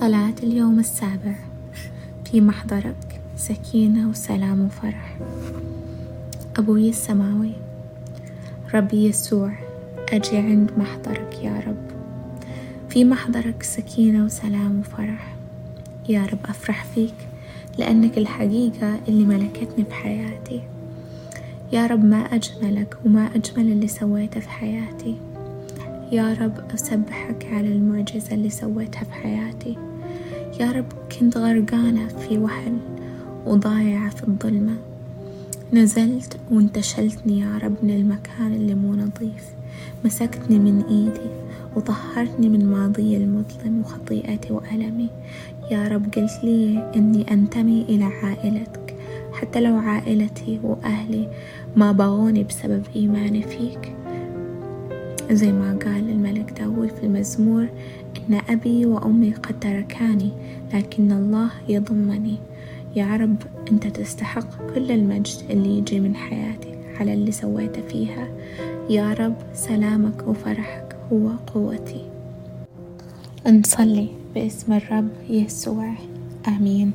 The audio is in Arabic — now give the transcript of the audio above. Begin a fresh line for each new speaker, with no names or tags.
صلاة اليوم السابع. في محضرك سكينة وسلام وفرح. أبوي السماوي ربي يسوع أجي عند محضرك يا رب. في محضرك سكينة وسلام وفرح. يا رب أفرح فيك لأنك الحقيقة اللي ملكتني بحياتي يا رب ما أجملك وما أجمل اللي سويته في حياتي. يا رب أسبحك على المعجزة اللي سويتها في حياتي. يا رب كنت غرقانة في وحل وضايعة في الظلمة. نزلت وانتشلتني يا رب من المكان اللي مو نظيف. مسكتني من إيدي وطهرتني من ماضي المظلم وخطيئتي وألمي. يا رب قلت لي أني أنتمي إلى عائلتك. حتى لو عائلتي وأهلي ما بغوني بسبب إيماني فيك. زي ما قال الملك داود في المزمور إن أبي وأمي قد تركاني لكن الله يضمني. يا رب أنت تستحق كل المجد اللي يجي من حياتي على اللي سويته فيها. يا رب سلامك وفرحك هو قوتي. نصلي باسم الرب يسوع. آمين.